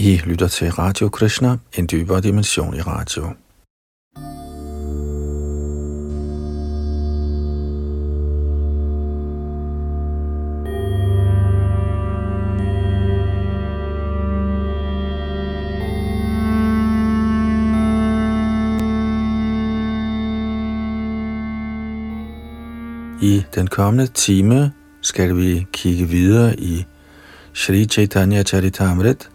I lytter til Radio Krishna, en dybere dimension i radio. I den kommende time skal vi kigge videre i Sri Chaitanya Charitamrit,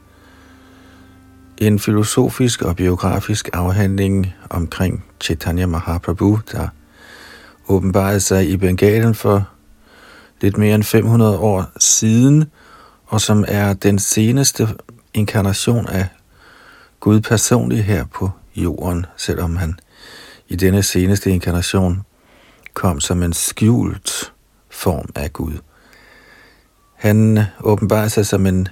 en filosofisk og biografisk afhandling omkring Chaitanya Mahaprabhu, der åbenbarede sig i Bengalen for lidt mere end 500 år siden, og som er den seneste inkarnation af Gud personligt her på jorden, selvom han i denne seneste inkarnation kom som en skjult form af Gud. Han åbenbarer sig som en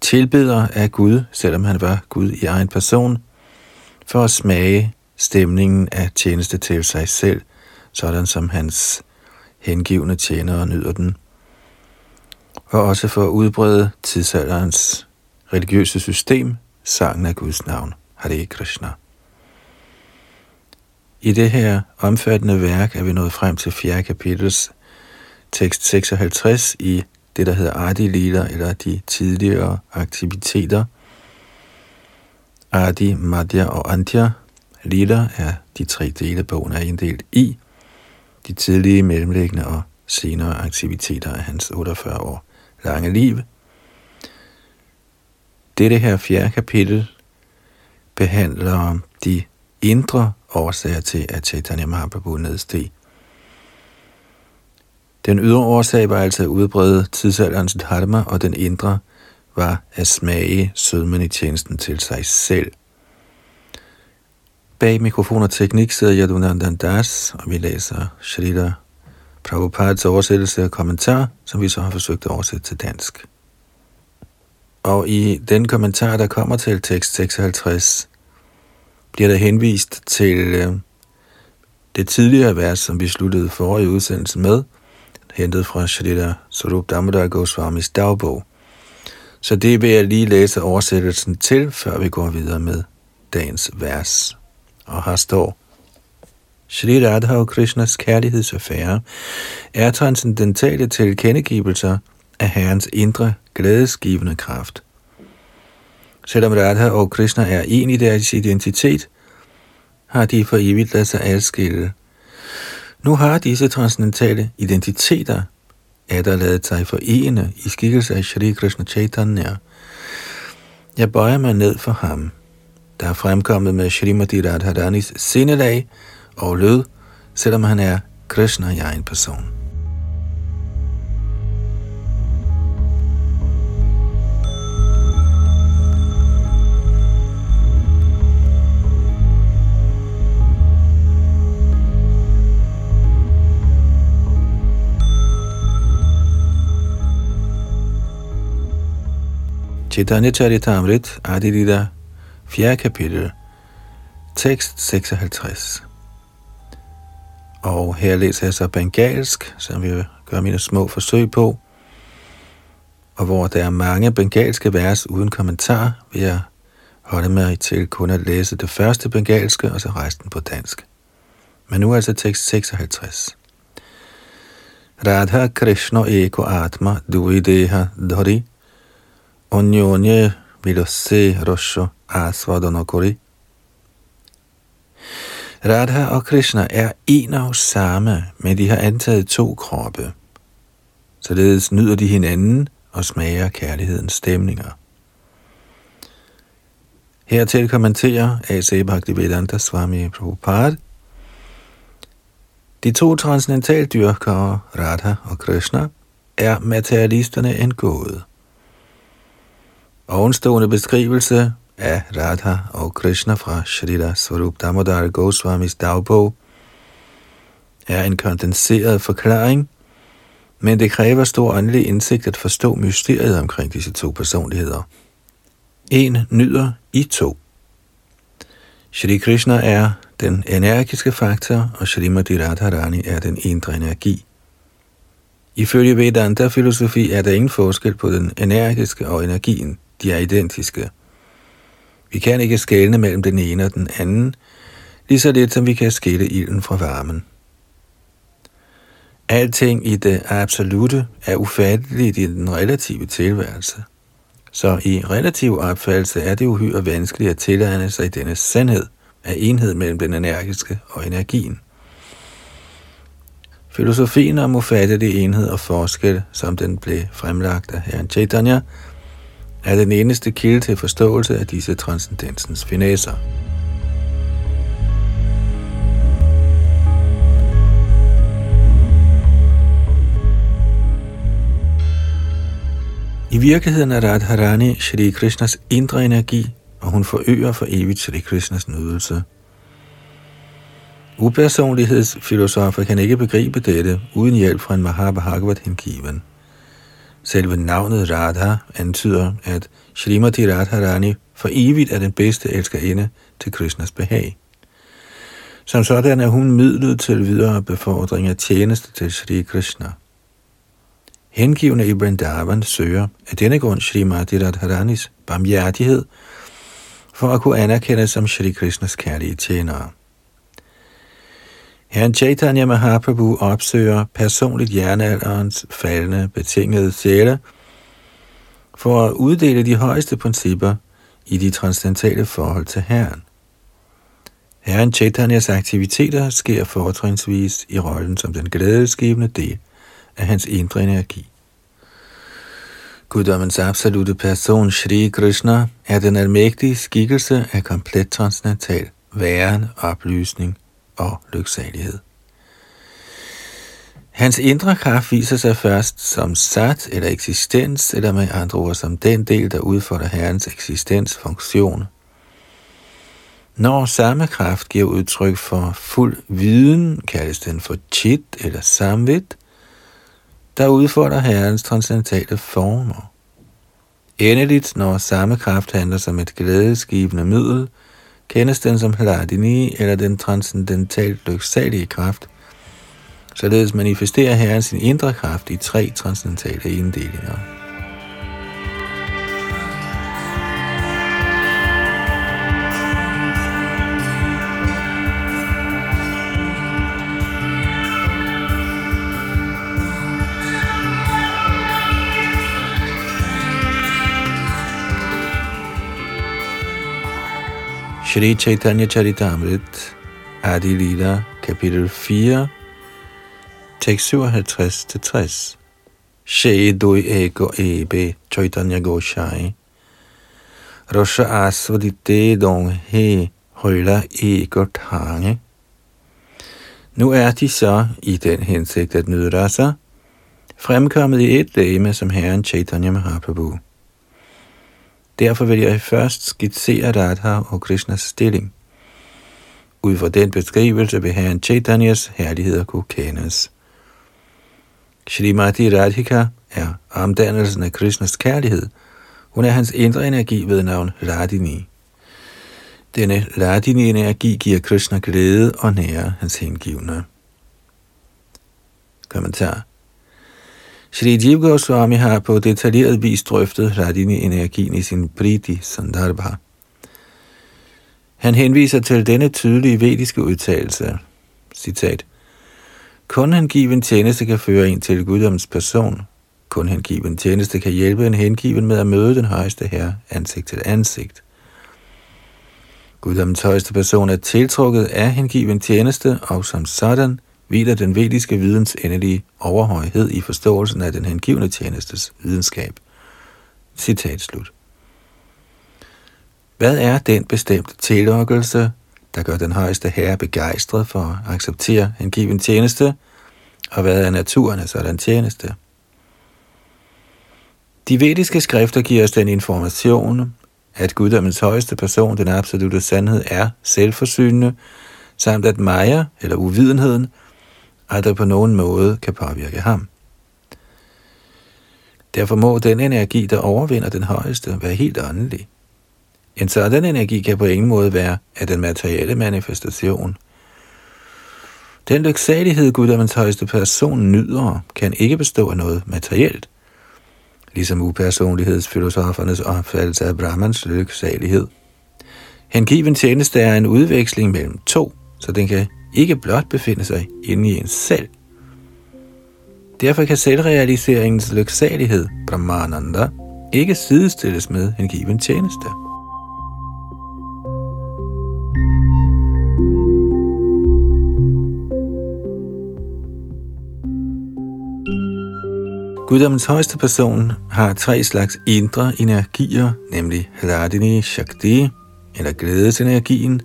tilbeder af Gud, selvom han var Gud i egen person, for at smage stemningen af tjeneste til sig selv, sådan som hans hengivne tjenere nyder den, og også for at udbrede tidsalderens religiøse system, sangen af Guds navn, Hare Krishna. I det her omfattende værk er vi nået frem til 4. kapitels tekst 56 i det, der hedder Adi Lila, eller de tidligere aktiviteter. Adi, Madhya og Antya Lila er de tre dele, bogen er inddelt i. De tidlige, mellemliggende og senere aktiviteter af hans 48 år lange liv. Dette her fjerde kapitel behandler de indre årsager til, at Chaitanya Mahaprabhu nedsteg. Den ydre årsag var altså at udbrede tidsalderens dharma, og den indre var at smage sødmen i tjenesten til sig selv. Bag mikrofon og teknik sidder Yadunandan Das, og vi læser Shrita Prabhupads oversættelse og kommentar, som vi så har forsøgt at oversætte til dansk. Og i den kommentar, der kommer til tekst 56, bliver der henvist til øh, det tidligere vers, som vi sluttede forrige udsendelse med, hentet fra Shalita Sarup Damodar Goswamis dagbog. Så det vil jeg lige læse oversættelsen til, før vi går videre med dagens vers. Og her står, Shri Radha og Krishnas kærlighedsaffære er transcendentale tilkendegivelser af Herrens indre glædesgivende kraft. Selvom Radha og Krishna er en i deres identitet, har de for evigt ladet sig adskille. Nu har disse transcendentale identiteter der ladet sig forene i skikkelse af Shri Krishna Chaitanya. Jeg bøjer mig ned for ham, der er fremkommet med Srimati Radharanis sindelag og lød, selvom han er Krishna i egen person. Chaitanya Charitamrit, Adilita, 4. kapitel, tekst 56. Og her læser jeg så bengalsk, som vi gør mine små forsøg på. Og hvor der er mange bengalske vers uden kommentar, vil jeg holde mig til kun at læse det første bengalske, og så resten på dansk. Men nu er altså tekst 56. Radha Krishna Eko Atma Duideha Dhari Onyonya Vilose Rosho Asvadanokori. Radha og Krishna er en og samme, men de har antaget to kroppe. Således nyder de hinanden og smager kærlighedens stemninger. Hertil kommenterer A.C. Bhaktivedanta Swami Prabhupada, de to transcendentaldyrkere, Radha og Krishna, er materialisterne en gåde. Ovenstående beskrivelse af Radha og Krishna fra Shrita Swarup Damodar Goswamis dagbog er en kondenseret forklaring, men det kræver stor åndelig indsigt at forstå mysteriet omkring disse to personligheder. En nyder i to. Shri Krishna er den energiske faktor, og Shrimati Radharani er den indre energi. Ifølge Vedanta-filosofi er der ingen forskel på den energiske og energien. De er identiske. Vi kan ikke skelne mellem den ene og den anden, lige så lidt som vi kan skille ilden fra varmen. Alting i det absolute er ufatteligt i den relative tilværelse. Så i relativ opfattelse er det uhyre vanskeligt at tilegne sig denne sandhed af enhed mellem den energiske og energien. Filosofien om ufattelig enhed og forskel, som den blev fremlagt af Herren Chaitanya, er den eneste kilde til forståelse af disse transcendensens finesser. I virkeligheden er Radharani Shri Krishnas indre energi, og hun forøger for evigt Shri Krishnas nydelse. Upersonlighedsfilosofer kan ikke begribe dette uden hjælp fra en Mahabhagavat hengiven. Selve navnet Radha antyder, at Shrimati Radharani for evigt er den bedste elskerinde til Krishnas behag. Som sådan er hun midlet til videre befordring af tjeneste til Sri Krishna. Hengivne i Vrindavan søger af denne grund Srimati Radharanis barmhjertighed for at kunne anerkendes som Sri Krishnas kærlige tjenere. Herren Chaitanya Mahaprabhu opsøger personligt jernalderens faldende betingede sjæle for at uddele de højeste principper i de transcendentale forhold til Herren. Herren Chaitanyas aktiviteter sker fortrinsvis i rollen som den glædesgivende del af hans indre energi. Guddommens absolute person, Shri Krishna, er den almægtige skikkelse af komplet transcendental væren, oplysning og lyksalighed. Hans indre kraft viser sig først som sat eller eksistens, eller med andre ord som den del, der udfordrer Herrens eksistensfunktion. Når samme kraft giver udtryk for fuld viden, kaldes den for chit eller samvit, der udfordrer Herrens transcendentale former. Endeligt, når samme kraft handler som et glædesgivende middel, kendes den som Hladini eller den transcendentalt lyksalige kraft. Således manifesterer Herren sin indre kraft i tre transcendentale inddelinger. Shri Chaitanya Charitamrit, Adi Lila, kapitel 4, tekst 57-60. She doi ego ebe Chaitanya Goshai. Rosha asvadite dong he højla ego tange. Nu er de så, i den hensigt at nyde rasa, fremkommet i et læme som Herren Chaitanya Mahaprabhu. Derfor vil jeg først skitsere Radha og Krishnas stilling. Ud fra den beskrivelse vil Herren Chaitanyas herligheder kunne kendes. Srimati Radhika er omdannelsen af Krishnas kærlighed. Hun er hans indre energi ved navn Radini. Denne Radini-energi giver Krishna glæde og nærer hans hengivne. Kommentar Shri Jiv Goswami har på detaljeret vis drøftet Radini-energien i sin Priti Sandarbha. Han henviser til denne tydelige vediske udtalelse. Citat. Kun hengiven tjeneste kan føre en til guddoms person. Kun hengiven tjeneste kan hjælpe en hengiven med at møde den højeste herre ansigt til ansigt. Guddoms højeste person er tiltrukket af hengiven tjeneste, og som sådan hviler den vediske videns endelige overhøjhed i forståelsen af den hengivne tjenestes videnskab. Citat slut. Hvad er den bestemte tillokkelse, der gør den højeste herre begejstret for at acceptere en given tjeneste, og hvad er naturen af sådan tjeneste? De vediske skrifter giver os den information, at guddommens højeste person, den absolute sandhed, er selvforsynende, samt at Maya, eller uvidenheden, aldrig på nogen måde kan påvirke ham. Derfor må den energi, der overvinder den højeste, være helt åndelig. En sådan energi kan på ingen måde være af den materielle manifestation. Den lyksalighed, Guddommens højeste person nyder, kan ikke bestå af noget materielt. Ligesom upersonlighedsfilosofernes opfattelse af Brahmans lyksalighed. Hengiven tjeneste er en udveksling mellem to, så den kan ikke blot befinde sig inde i en selv. Derfor kan selvrealiseringens lyksalighed, Brahmananda, ikke sidestilles med en given tjeneste. Guddommens højeste person har tre slags indre energier, nemlig Hladini Shakti, eller glædesenergien,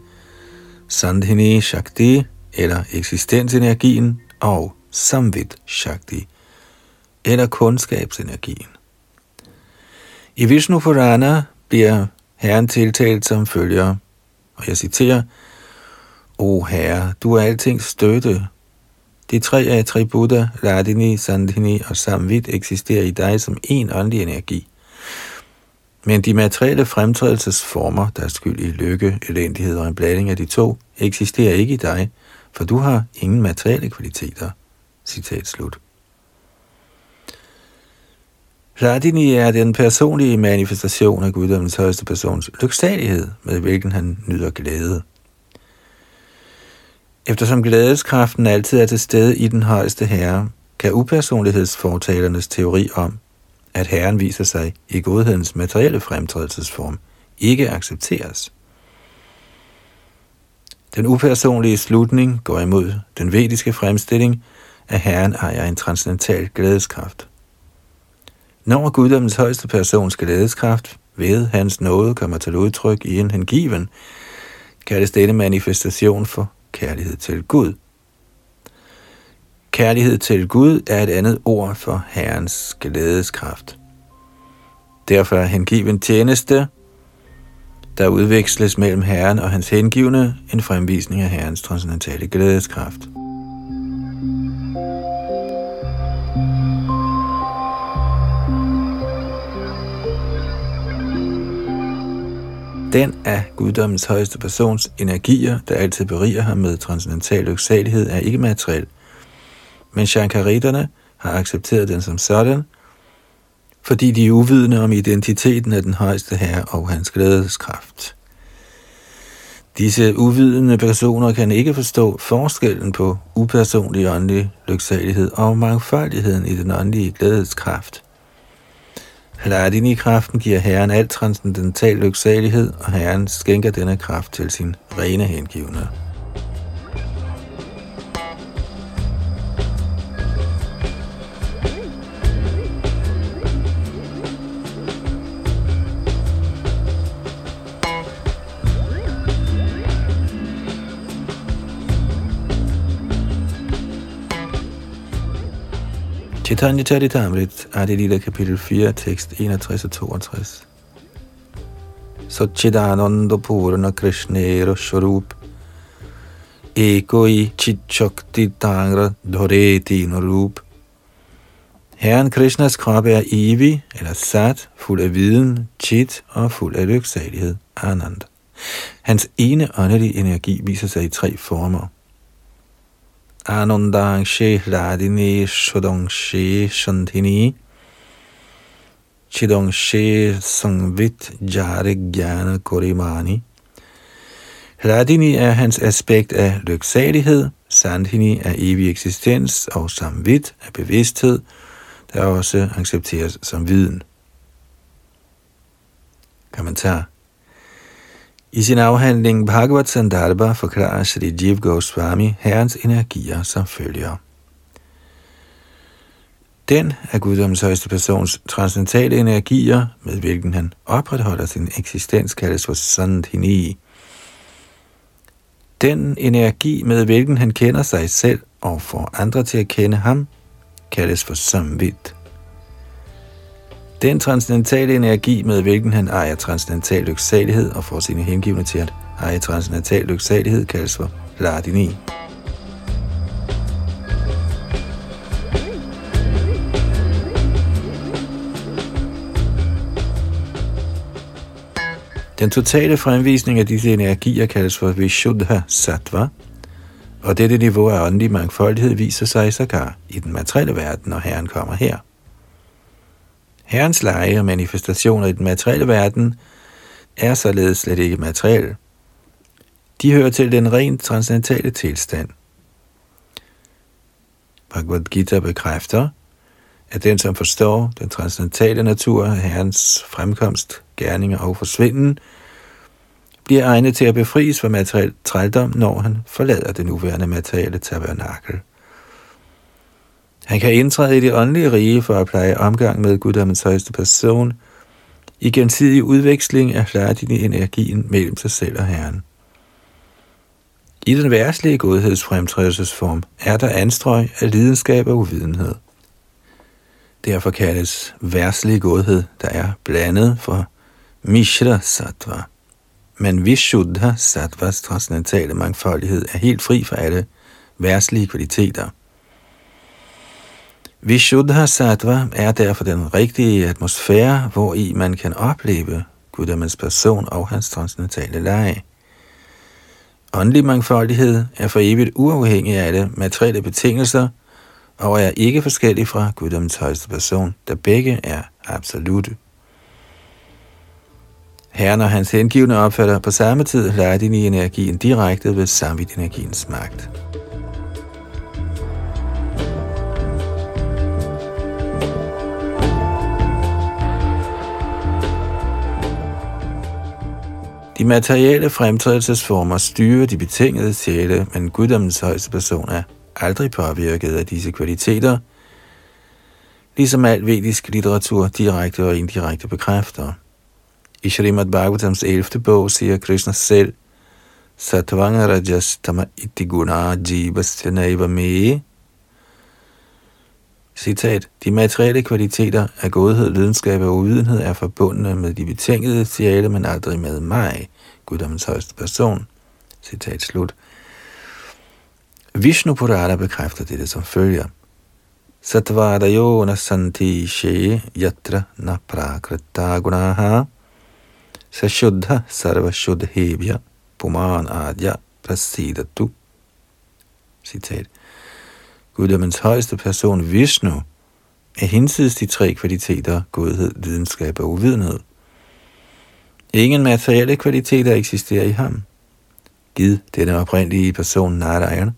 Sandhini Shakti, eller eksistensenergien, og Samvit Shakti, eller kundskabsenergien. I Vishnu Purana bliver Herren tiltalt som følger, og jeg citerer, O Herre, du er altings støtte, de tre attributter, Radini, Sandhini og Samvit, eksisterer i dig som en åndelig energi. Men de materielle fremtrædelsesformer, der er skyld i lykke, elendighed og en blanding af de to, eksisterer ikke i dig, for du har ingen materielle kvaliteter. Citat slut. Radini er den personlige manifestation af guddommens højeste persons lyksalighed, med hvilken han nyder glæde. Eftersom glædeskraften altid er til stede i den højeste herre, kan upersonlighedsfortalernes teori om, at herren viser sig i godhedens materielle fremtrædelsesform, ikke accepteres. Den upersonlige slutning går imod den vediske fremstilling, at herren ejer en transcendental glædeskraft. Når guddommens højeste persons glædeskraft ved hans nåde kommer til udtryk i en hengiven, kaldes denne manifestation for kærlighed til Gud. Kærlighed til Gud er et andet ord for Herrens glædeskraft. Derfor er hengiven tjeneste, der udveksles mellem Herren og hans hengivne, en fremvisning af Herrens transcendentale glædeskraft. Den af guddommens højeste persons energier, der altid beriger ham med transcendental lyksalighed, er ikke materiel. Men shankariterne har accepteret den som sådan, fordi de er uvidende om identiteten af den højeste herre og hans glædeskraft. Disse uvidende personer kan ikke forstå forskellen på upersonlig åndelig lyksalighed og mangfoldigheden i den åndelige glædeskraft – Hladini-kraften giver Herren al transcendental lyksalighed, og Herren skænker denne kraft til sin rene hengivne. Chaitanya Charitamrit, Adilita kapitel 4, tekst 61 og 62. Satchidananda Purana Krishnera Sharup Eko i Chichakti Tangra Dhoreti Narup Herren Krishnas krop er evig, eller sat, fuld af viden, chit og fuld af lyksalighed, Anand. Hans ene åndelige energi viser sig i tre former – Anandangshe Radini Shodangshe Shantini Chidangshi Sangvit Jare Gyana Korimani. Radini er hans aspekt af lyksalighed, Sandhini er evig eksistens og Samvit er bevidsthed, der også accepteres som viden. Kommentar i sin afhandling Bhagavad Sandarbha forklarer Sri Jiv Goswami herrens energier som følger. Den er guddommens højeste persons transcendentale energier, med hvilken han opretholder sin eksistens, kaldes for Sandhini. Den energi, med hvilken han kender sig selv og får andre til at kende ham, kaldes for Samvit. Den transcendentale energi, med hvilken han ejer transcendental lyksalighed og får sine hengivne til at eje transcendental lyksalighed, kaldes for Lardini. Den totale fremvisning af disse energier kaldes for Vishuddha Sattva, og dette niveau af åndelig mangfoldighed viser sig i Sakar i den materielle verden, når Herren kommer her. Herrens lege og manifestationer i den materielle verden er således slet ikke materielle, De hører til den rent transcendentale tilstand. Bhagavad Gita bekræfter, at den, som forstår den transcendentale natur af Herrens fremkomst, gerninger og forsvinden, bliver egnet til at befries fra materiel trældom, når han forlader det nuværende materielle tabernakel. Han kan indtræde i det åndelige rige for at pleje omgang med guddommens højeste person, i gensidig udveksling af i energien mellem sig selv og Herren. I den værtslige godhedsfremtrædelsesform er der anstrøg af lidenskab og uvidenhed. Derfor kaldes værtslig godhed, der er blandet for Mishra Sattva. Men Vishuddha Sattvas transcendentale mangfoldighed er helt fri for alle værtslige kvaliteter. Vishuddha Sattva er derfor den rigtige atmosfære, hvor i man kan opleve Guddommens person og hans transcendentale leje. Åndelig mangfoldighed er for evigt uafhængig af alle materielle betingelser, og er ikke forskellig fra Guddommens højeste person, da begge er absolute. Herren og hans hengivne opfatter på samme tid Ladini-energien direkte ved Samvit-energiens magt. De materielle fremtrædelsesformer styrer de betingede sjæle, men guddommens højeste person er aldrig påvirket af disse kvaliteter, ligesom al vedisk litteratur direkte og indirekte bekræfter. I Srimad Bhagavatams 11. bog siger Krishna selv, Satvanga rajas tama iti guna jivasya naiva me. Citat, de materielle kvaliteter af godhed, lidenskab og uvidenhed er forbundne med de betingede sjæle, men aldrig med mig, guddommens højeste person. Citat slut. Vishnu Purana bekræfter dette som følger. Satvadayona santi she yatra na prakrita gunaha Sashuddha sarva shuddhebhya puman adya prasidatu. Citat. Guddommens højeste person, Vishnu, er hinsides de tre kvaliteter, godhed, videnskab og uvidenhed. Ingen materielle kvaliteter eksisterer i ham. Gid denne oprindelige person Narayan,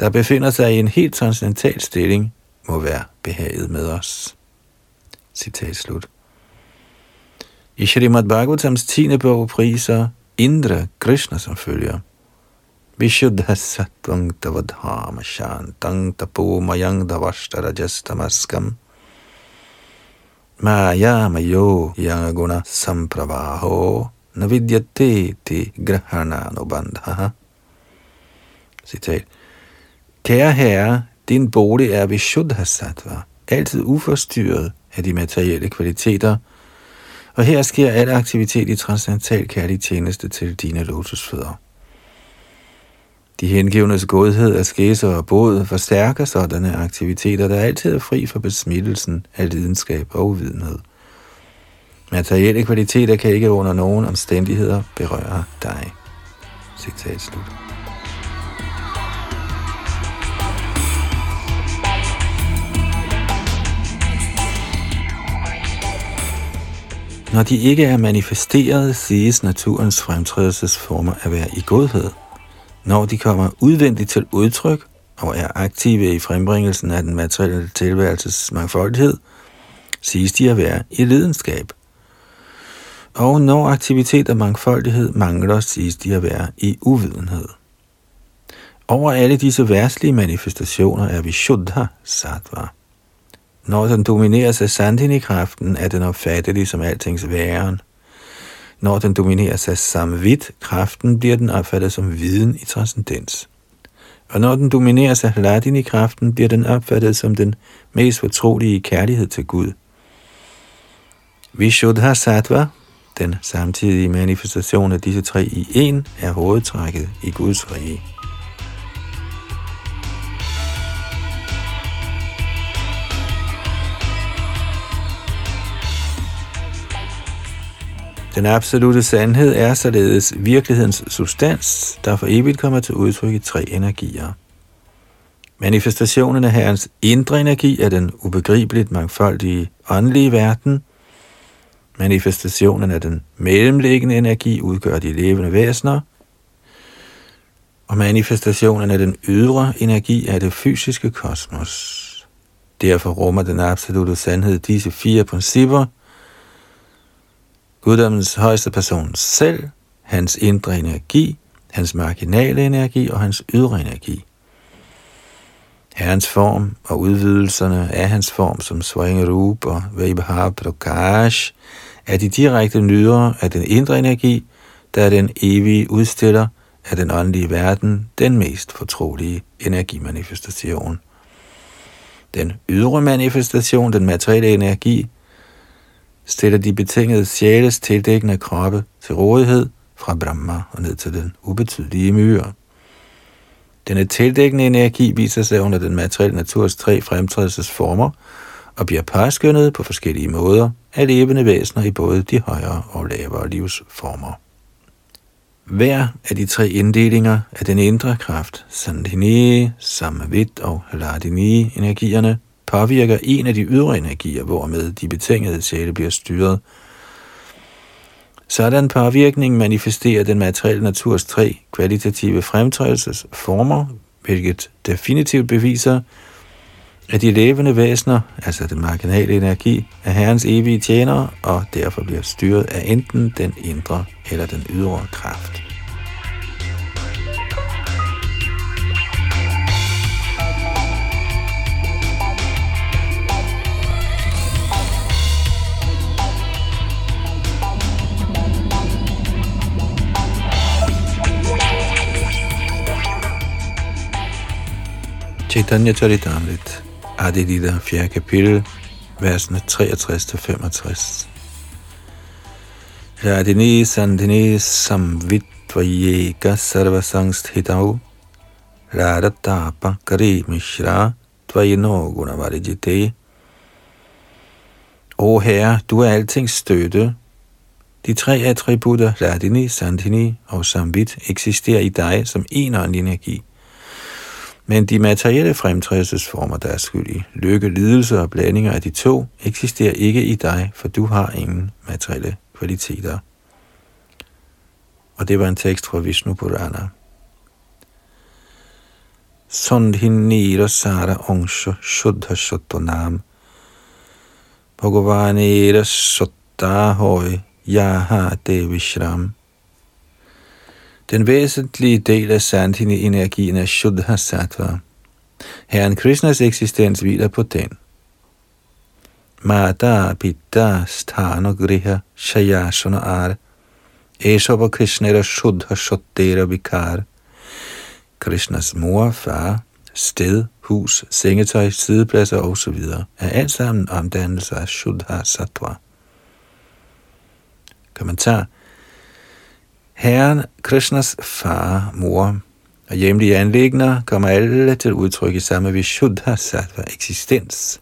der befinder sig i en helt transcendental stilling, må være behaget med os. Citat slut. I Srimad Bhagavatams 10. bog priser Indra Krishna som følger. Vishuddha sattvang tavadhama shantang Tapu mayang davashtarajastamaskam maya mayo yaguna sampravaho navidyate ti grahananubandha. Citat. Kære herre, din bolig er Vishuddha sattva, altid uforstyrret af de materielle kvaliteter – og her sker al aktivitet i transcendental kærlig tjeneste til dine lotusfødder. De hengivnes godhed af skæse og båd forstærker sådanne aktiviteter, der altid er fri for besmittelsen af lidenskab og uvidenhed. Materielle kvaliteter kan ikke under nogen omstændigheder berøre dig. Citat slut. Når de ikke er manifesteret, siges naturens fremtrædelsesformer at være i godhed. Når de kommer udvendigt til udtryk og er aktive i frembringelsen af den materielle tilværelses mangfoldighed, siges de at være i lidenskab. Og når aktivitet og mangfoldighed mangler, siges de at være i uvidenhed. Over alle disse værtslige manifestationer er vi Shuddha Sattva. Når den domineres af Sandini-kraften, er den opfattelig som altings væren. Når den domineres af samvit-kraften, bliver den opfattet som viden i transcendens. Og når den domineres af Hladini-kraften, bliver den opfattet som den mest fortrolige kærlighed til Gud. Vishuddha Sattva, den samtidige manifestation af disse tre i en, er hovedtrækket i Guds rige. Den absolute sandhed er således virkelighedens substans, der for evigt kommer til udtryk i tre energier. Manifestationen af Herrens indre energi er den ubegribeligt mangfoldige åndelige verden. Manifestationen af den mellemliggende energi udgør de levende væsener. og manifestationen af den ydre energi er det fysiske kosmos. Derfor rummer den absolute sandhed disse fire principper. Guddommens højeste person selv, hans indre energi, hans marginale energi og hans ydre energi. Herrens form og udvidelserne af hans form som Swaingarup og Vaibhav Prakash er de direkte nyder af den indre energi, der er den evige udstiller af den åndelige verden, den mest fortrolige energimanifestation. Den ydre manifestation, den materielle energi, stiller de betingede sjæles tildækkende kroppe til rådighed fra Brahma og ned til den ubetydelige myre. Denne tildækkende energi viser sig under den materielle naturs tre fremtrædelsesformer og bliver påskyndet på forskellige måder af levende væsener i både de højere og lavere livsformer. Hver af de tre inddelinger af den indre kraft, Sandhini, Samavit og Ladini energierne, påvirker en af de ydre energier, hvormed de betingede sjæle bliver styret. Sådan påvirkning manifesterer den materielle naturs tre kvalitative fremtrædelsesformer, hvilket definitivt beviser, at de levende væsener, altså den marginale energi, er Herrens evige tjenere, og derfor bliver styret af enten den indre eller den ydre kraft. Chaitanya Charitamrit, Adi Lida, 4. kapitel, versene 63-65. Radini Sandhini Samvitvayeka Sarvasangstitau Radata Pankari Mishra Tvayino Gunavarijite O Herre, du er alting støtte. De tre attributter, Radini, Sandini og Samvit, eksisterer i dig som en åndelig energi. Men de materielle fremtrædelsesformer, der er skyld i lykke, lidelse og blandinger af de to, eksisterer ikke i dig, for du har ingen materielle kvaliteter. Og det var en tekst fra Vishnu Purana. Sondhinira Sara Ongsha Shuddha Shottonam Bhagavanera Sotta Hoy Yaha Devishram den væsentlige del af Sandhini-energien er Shuddha Sattva. Herren Krishnas eksistens hviler på den. Mata Pitta Sthana Griha Shayasana Ar Eshava Krishnera Shuddha Shottera Vikar Krishnas mor, far, sted, hus, sengetøj, sidepladser osv. er alt sammen omdannelse af Shuddha Sattva. Kommentar Herren Krishnas far, mor og hjemlige anlægner kommer alle til udtryk i samme Vishuddha Sattva eksistens.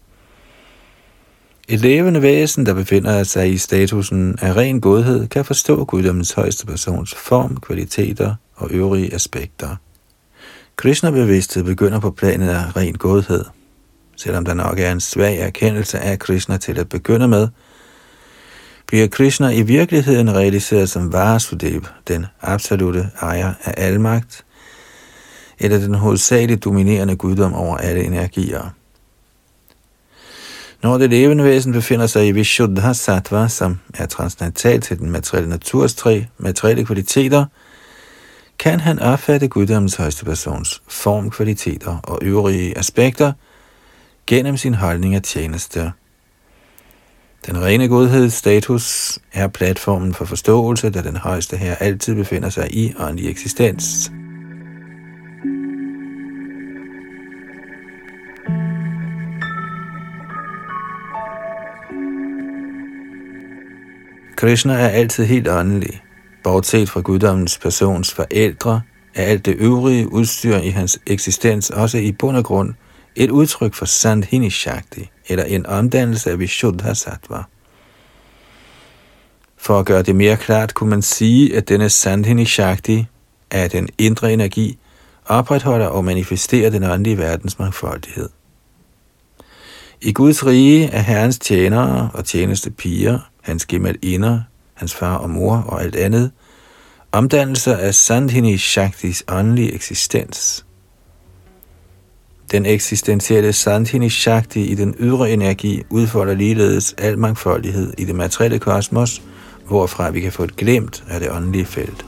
Et levende væsen, der befinder sig i statusen af ren godhed, kan forstå guddommens højeste persons form, kvaliteter og øvrige aspekter. Krishna-bevidsthed begynder på planet af ren godhed. Selvom der nok er en svag erkendelse af Krishna til at begynde med – bliver Krishna i virkeligheden realiseret som Vasudev, den absolute ejer af al magt, eller den hovedsageligt dominerende guddom over alle energier. Når det levende væsen befinder sig i Vishuddha Sattva, som er transcendental til den materielle naturs tre materielle kvaliteter, kan han opfatte guddommens højste persons formkvaliteter og øvrige aspekter gennem sin holdning af tjeneste. Den rene godheds status er platformen for forståelse, da den højeste her altid befinder sig i åndelig eksistens. Krishna er altid helt åndelig. Bortset fra guddommens persons forældre, er alt det øvrige udstyr i hans eksistens også i bund og grund et udtryk for Sandhini Shakti, eller en omdannelse af Vishuddha Sattva. For at gøre det mere klart, kunne man sige, at denne Sandhini Shakti er den indre energi, opretholder og manifesterer den åndelige verdens mangfoldighed. I Guds rige er Herrens tjenere og tjeneste piger, hans inder, hans far og mor og alt andet, omdannelser af Sandhini Shaktis åndelige eksistens. Den eksistentielle Sandhini Shakti i den ydre energi udfolder ligeledes al mangfoldighed i det materielle kosmos, hvorfra vi kan få et glemt af det åndelige felt.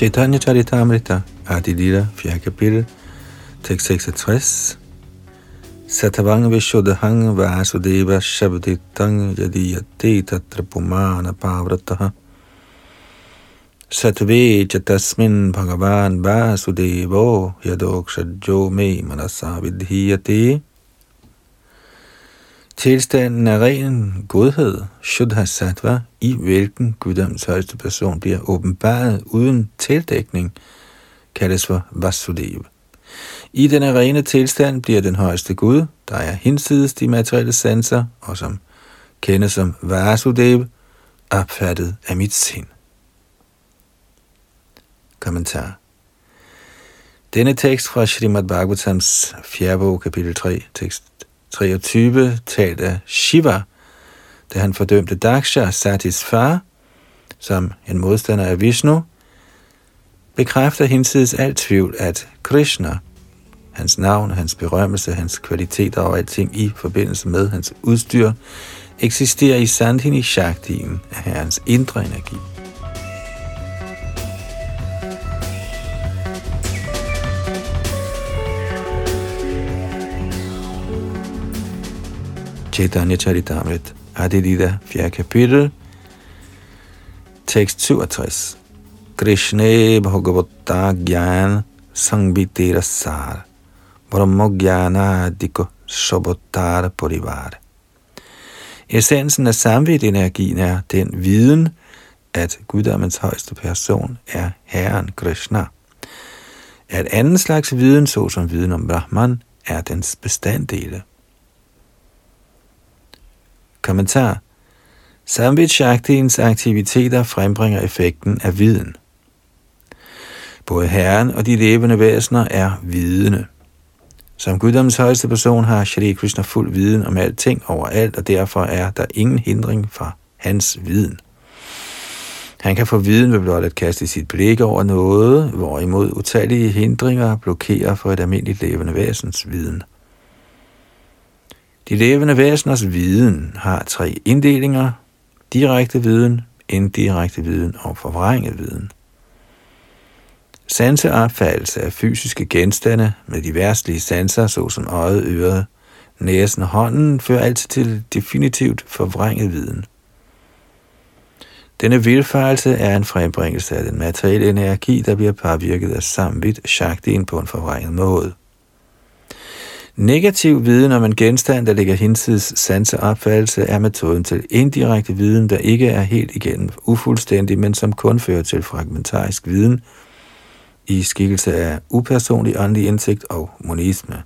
Chaitanya Charitamrita, Adi Lila, 4. kapitel, tekst 66. Satavang Vishuddhang Vasudeva Shabditang Yadiyate Tatra Pumana Pavrataha Satve Chatasmin Bhagavan Vasudevo Yadokshajo Me Manasa Vidhiyate Tilstanden er ren godhed, Shuddha Sattva, i hvilken guddoms højeste person bliver åbenbaret uden tildækning, kaldes for Vasudev. I den rene tilstand bliver den højeste Gud, der er hinsides de materielle sanser, og som kendes som Vasudev, opfattet af mit sind. Kommentar Denne tekst fra Srimad Bhagavatams 4. bog, kapitel 3, tekst 23 talte Shiva, da han fordømte Daksha, Satis far, som en modstander af Vishnu, bekræfter hinsides alt tvivl, at Krishna, hans navn, hans berømmelse, hans kvaliteter og alting i forbindelse med hans udstyr, eksisterer i Sandhini Shaktien af herrens indre energi. Chaitanya Charitamrit, Adidida, 4. kapitel, tekst 67. Krishna Bhagavata Gyan Sangbitera Sar Brahma Gyana Adiko Sobotar Parivar Essensen af samvidt-energien er den viden, at guddommens højeste person er Herren Krishna. At anden slags viden, såsom viden om Brahman, er dens bestanddele. Kommentar. Samvitshaktiens aktiviteter frembringer effekten af viden. Både Herren og de levende væsener er vidende. Som guddommens højeste person har Shri Krishna fuld viden om alting overalt, og derfor er der ingen hindring fra hans viden. Han kan få viden ved blot at kaste sit blik over noget, hvorimod utallige hindringer blokerer for et almindeligt levende væsens viden. De levende væseners viden har tre inddelinger. Direkte viden, indirekte viden og forvrænget viden. Sanseopfattelse af fysiske genstande med de værstlige sanser, såsom øjet, øret, næsen og hånden, fører altid til definitivt forvrænget viden. Denne vilfarelse er en frembringelse af den materielle energi, der bliver påvirket af samvidt shaktien på en forvrænget måde. Negativ viden om en genstand, der ligger hinsides sanseopfattelse, er metoden til indirekte viden, der ikke er helt igennem ufuldstændig, men som kun fører til fragmentarisk viden i skikkelse af upersonlig åndelig indsigt og monisme.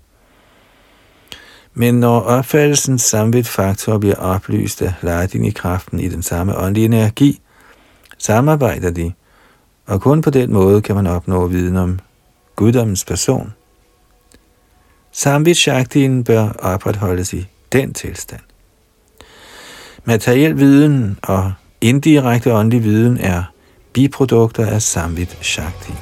Men når opfattelsens samvidt faktor bliver oplyst af i kraften i den samme åndelige energi, samarbejder de, og kun på den måde kan man opnå viden om guddommens person – Samvit Shaktien bør opretholdes i den tilstand. Materiel viden og indirekte åndelig viden er biprodukter af Samvit Shakti.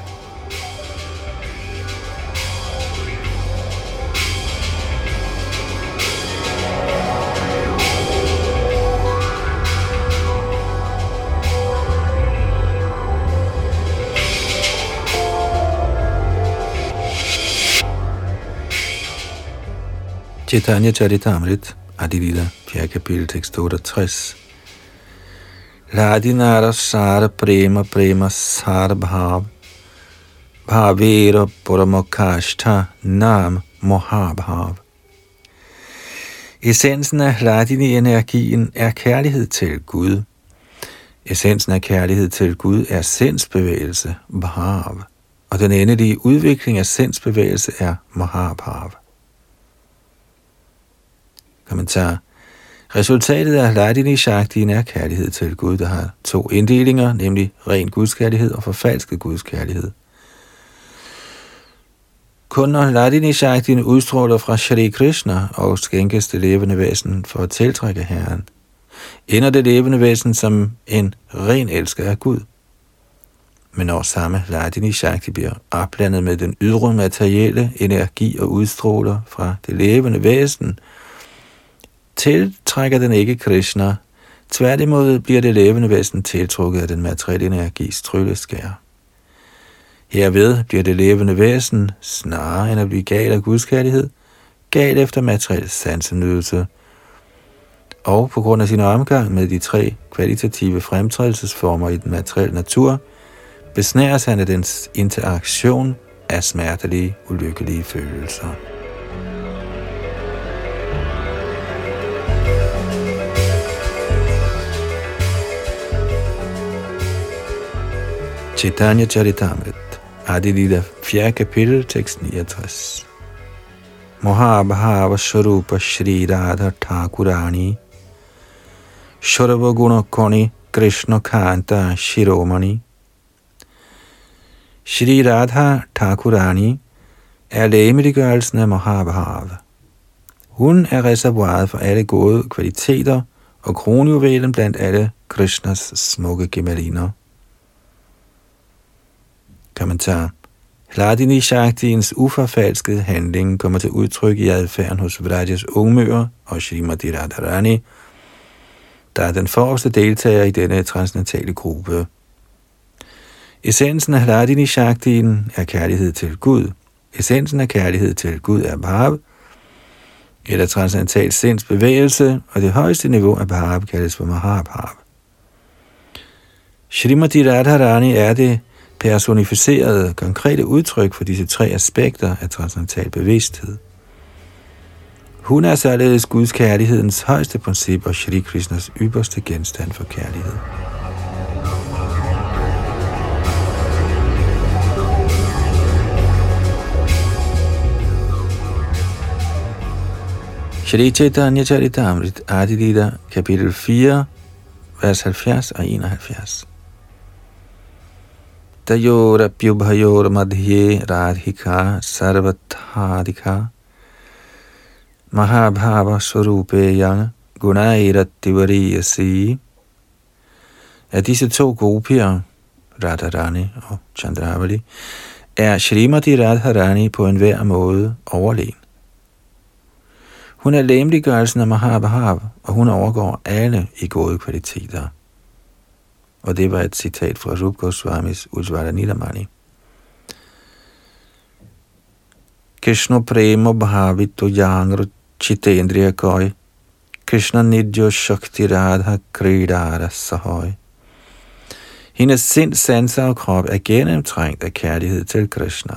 Chaitanya Charitamrit, Adilita, 4. kapitel, tekst 68. Radinara Sara Prema Prema Sara Bhav Bhavera Puramokashta Nam Mohabhav Essensen af Ladini-energien er kærlighed til Gud. Essensen af kærlighed til Gud er sindsbevægelse, Bhav, og den endelige udvikling af sindsbevægelse er Mahabhav. Kommentar. Resultatet af Ladini Shaktien er kærlighed til Gud, der har to inddelinger, nemlig ren gudskærlighed og forfalsket gudskærlighed. Kun når Ladini Shaktien udstråler fra Shri Krishna og skænkes det levende væsen for at tiltrække Herren, ender det levende væsen som en ren elsker af Gud. Men når samme Ladini Shakti bliver opblandet med den ydre materielle energi og udstråler fra det levende væsen, tiltrækker den ikke Krishna. Tværtimod bliver det levende væsen tiltrukket af den materielle energis trylleskær. Herved bliver det levende væsen, snarere end at blive gal af Guds kærlighed, gal efter materiel sansenydelse. Og på grund af sin omgang med de tre kvalitative fremtrædelsesformer i den materielle natur, besnæres han af dens interaktion af smertelige, ulykkelige følelser. Chaitanya Charitamrit, Adilida, 4. kapitel, tekst 69. Mohabhava Sharupa Shri Radha Thakurani Sharvaguna Koni Krishna Kanta Shiromani Shri Radha Thakurani er lægemiddelgørelsen af Mahabhava. Hun er reservoiret for alle gode kvaliteter og kronjuvelen blandt alle Krishnas smukke gemaliner. Kommentar. Hladini Shaktiens uforfalskede handling kommer til udtryk i adfærden hos Vrajas ungmøer og Srimati Radharani, der er den forreste deltager i denne transcendentale gruppe. Essensen af Hladini Shaktien er kærlighed til Gud. Essensen af kærlighed til Gud er Bhav, eller transcendental sinds bevægelse, og det højeste niveau af Bhav kaldes for Mahabhav. Srimati Radharani er det personificerede, konkrete udtryk for disse tre aspekter af transcendental bevidsthed. Hun er således Guds kærlighedens højeste princip og Shri Krishnas ypperste genstand for kærlighed. Shri Chaitanya Charitamrit Adilita, kapitel 4, vers 70 og 71. तयोरप्युभयोर मध्ये राधिका सर्वथाधिका महाभाव स्वरूpe yang gunairattivariyasi af disse to gopier, Radharani og Chandravali, er Shrimati Radharani på enhver måde overlegen. Hun er læmeliggørelsen af Mahabhav, og hun overgår alle i gode kvaliteter. Og det var et citat fra Rup Goswamis Ujvara Nidamani. Krishna prema bhavito yangru chitendriya koi. Krishna nidjo shakti radha kridara sahoy. Hendes sind, sanser og krop er gennemtrængt af kærlighed til Krishna.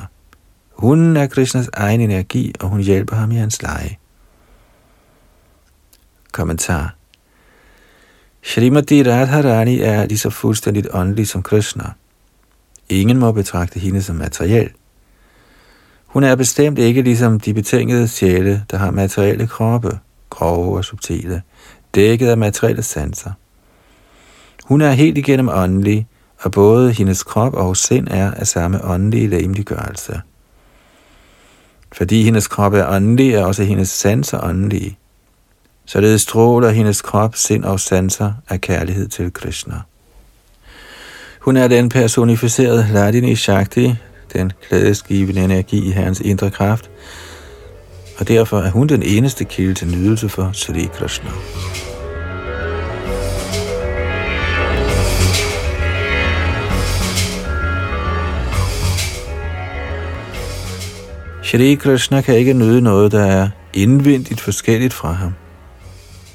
Hun er Krishnas egen energi, og hun hjælper ham i hans leje. Kommentar Srimati Radharani er lige så fuldstændigt åndelig som Krishna. Ingen må betragte hende som materiel. Hun er bestemt ikke ligesom de betingede sjæle, der har materielle kroppe, grove og subtile, dækket af materielle sanser. Hun er helt igennem åndelig, og både hendes krop og sind er af samme åndelige lægemliggørelse. Fordi hendes krop er åndelig, er også hendes sanser åndelige. Således stråler hendes krop, sind og sanser af kærlighed til Krishna. Hun er den personificerede Ladini Shakti, den glædesgivende energi i hans indre kraft, og derfor er hun den eneste kilde til nydelse for Sri Krishna. Shri Krishna kan ikke nyde noget, der er indvendigt forskelligt fra ham.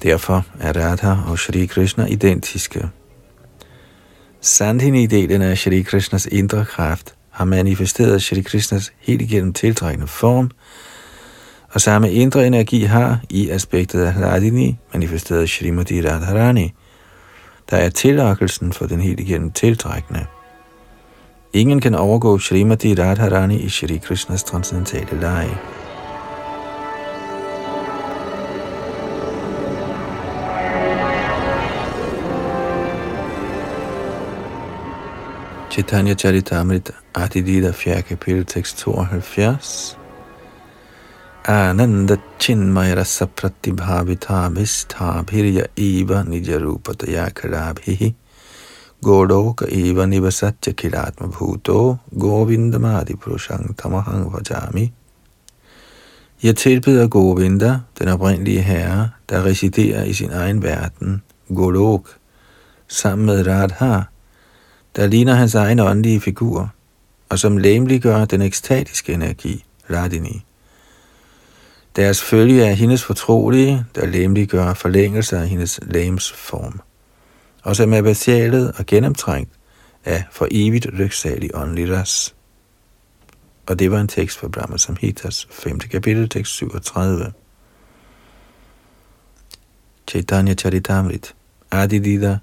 Derfor er Radha og Shri Krishna identiske. Sandhini-delen af Shri Krishnas indre kraft har manifesteret Shri Krishnas helt igennem tiltrækkende form, og samme indre energi har i aspektet af Radhini manifesteret Shrimati Radharani, der er tillokkelsen for den helt igennem tiltrækkende. Ingen kan overgå Shrimati Radharani i Shri Krishnas transcendentale leje. Chaitanya Charitamrita Adidida 4. kapitel tekst 72 Ananda Chinmay Rasa Pratibhavita Vistabhirya Eva Nijarupataya Karabhihi Godoka Eva Nivasatya Kiratma Bhuto Govindamadi Purushang Tamahang Vajami Jeg tilbeder Govinda, den oprindelige herre, der residerer i sin egen verden, Golok, sammen med Radha, der ligner hans egen åndelige figur, og som læmeliggør den ekstatiske energi, Radini. Deres følge er hendes fortrolige, der læmeliggør forlængelse af hendes læms form, og som er basialet og gennemtrængt af for evigt lyksalig åndelig ras. Og det var en tekst fra Brahma Samhitas 5. kapitel, tekst 37. Chaitanya Charitamrit, Adidida,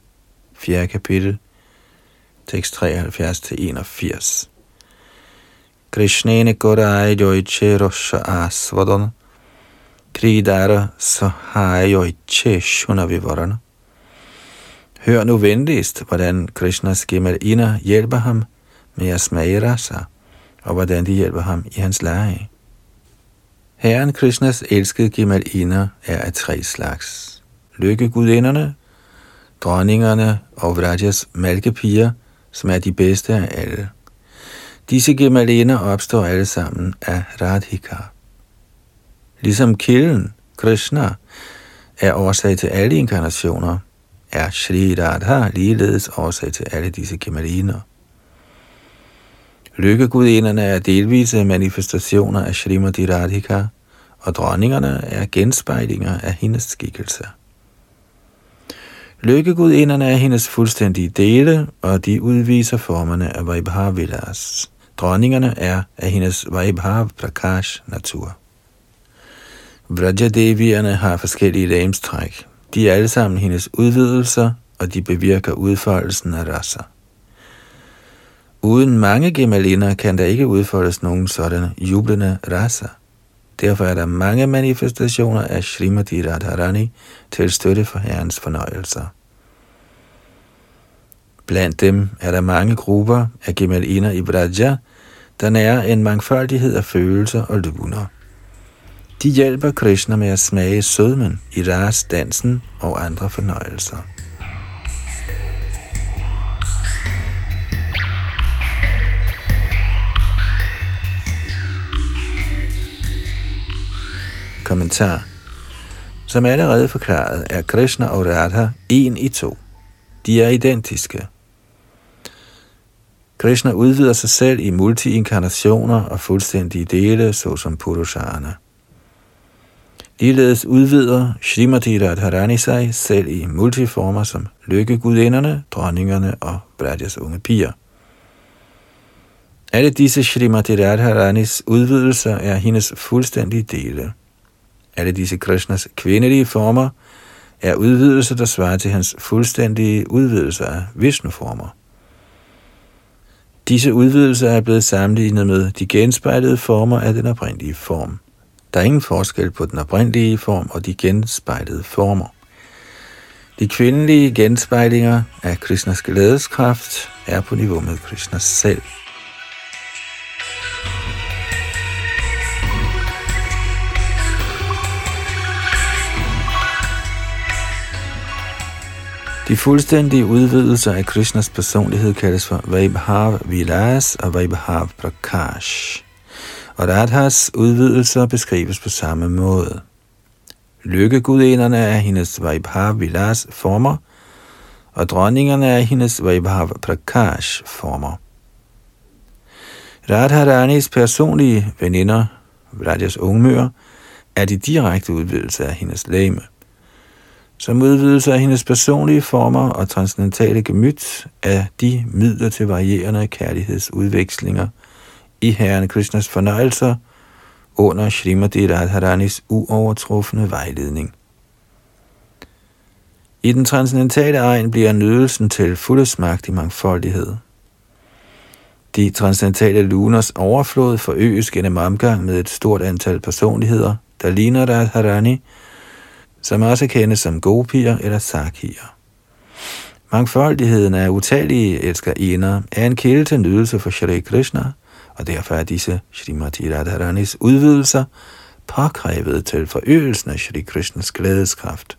4. kapitel, tekst 73 til 81. Krishnene gorai Joiche Rosha asvadon, Kridara Sahaya Joiche Shunavivarana Hør nu venligst, hvordan Krishnas gemaliner hjælper ham med at smage rasa, og hvordan de hjælper ham i hans leje. Herren Krishnas elskede gemaliner er af tre slags. Lykkegudinderne, dronningerne og Vrajas malkepiger – som er de bedste af alle. Disse gemaliner opstår alle sammen af Radhika. Ligesom kilden, Krishna, er årsag til alle inkarnationer, er Shri Radha ligeledes årsag til alle disse gemaliner. Lykkegudinderne er delvise manifestationer af Srimati Radhika, og dronningerne er genspejlinger af hendes skikkelse. Lykkegudinderne er hendes fuldstændige dele, og de udviser formerne af Vaibhavilas. Dronningerne er af hendes Vaibhav Prakash natur. Vrajadevierne har forskellige lægemstræk. De er alle sammen hendes udvidelser, og de bevirker udfoldelsen af rasa. Uden mange gemalinder kan der ikke udfoldes nogen sådan jublende rasa. Derfor er der mange manifestationer af Srimati Radharani til støtte for herrens fornøjelser. Blandt dem er der mange grupper af gemaliner i Vraja, der nærer en mangfoldighed af følelser og luner. De hjælper Krishna med at smage sødmen i ras, dansen og andre fornøjelser. Kommentar Som allerede forklaret, er Krishna og Radha en i to. De er identiske. Krishna udvider sig selv i multiinkarnationer og fuldstændige dele, såsom Purushana. Ligeledes udvider Srimati Radharani sig selv i multiformer som lykkegudinderne, dronningerne og Bradjas unge piger. Alle disse Srimati Radharanis udvidelser er hendes fuldstændige dele. Alle disse Krishnas kvindelige former er udvidelser, der svarer til hans fuldstændige udvidelser af Vishnu-former. Disse udvidelser er blevet sammenlignet med de genspejlede former af den oprindelige form. Der er ingen forskel på den oprindelige form og de genspejlede former. De kvindelige genspejlinger af Krishnas glædeskraft er på niveau med Krishnas selv. De fuldstændige udvidelser af Krishnas personlighed kaldes for Vaibhav Vilas og Vaibhav Prakash. Og Radhas udvidelser beskrives på samme måde. Lykkegudinderne er hendes Vaibhav Vilas former, og dronningerne er hendes Vaibhav Prakash former. Radharanis personlige veninder, Vrajas ungmør, er de direkte udvidelser af hendes læme som udvidelse af hendes personlige former og transcendentale gemyt af de midler til varierende kærlighedsudvekslinger i Herren Krishnas fornøjelser under Srimati Radharanis uovertruffende vejledning. I den transcendentale egen bliver nydelsen til fulde smagt i mangfoldighed. De transcendentale luners overflod forøges gennem omgang med et stort antal personligheder, der ligner Radharani, som også kendes som gopier eller sakier. Mangfoldigheden af utallige elskerinder er en kilde til nydelse for Shri Krishna, og derfor er disse Srimati Radharanis udvidelser påkrævet til forøgelsen af Shri Krishnas glædeskraft.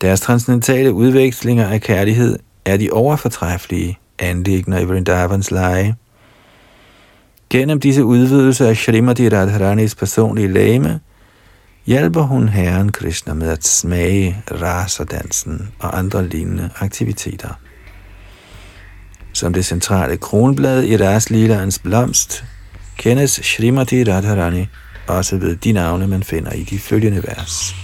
Deres transcendentale udvekslinger af kærlighed er de overfortræffelige anlægner i Vrindavans leje. Gennem disse udvidelser af Srimati Radharanis personlige læme hjælper hun Herren Krishna med at smage raserdansen og andre lignende aktiviteter. Som det centrale kronblad i Raslilaens blomst, kendes Srimati Radharani også ved de navne, man finder i de følgende vers.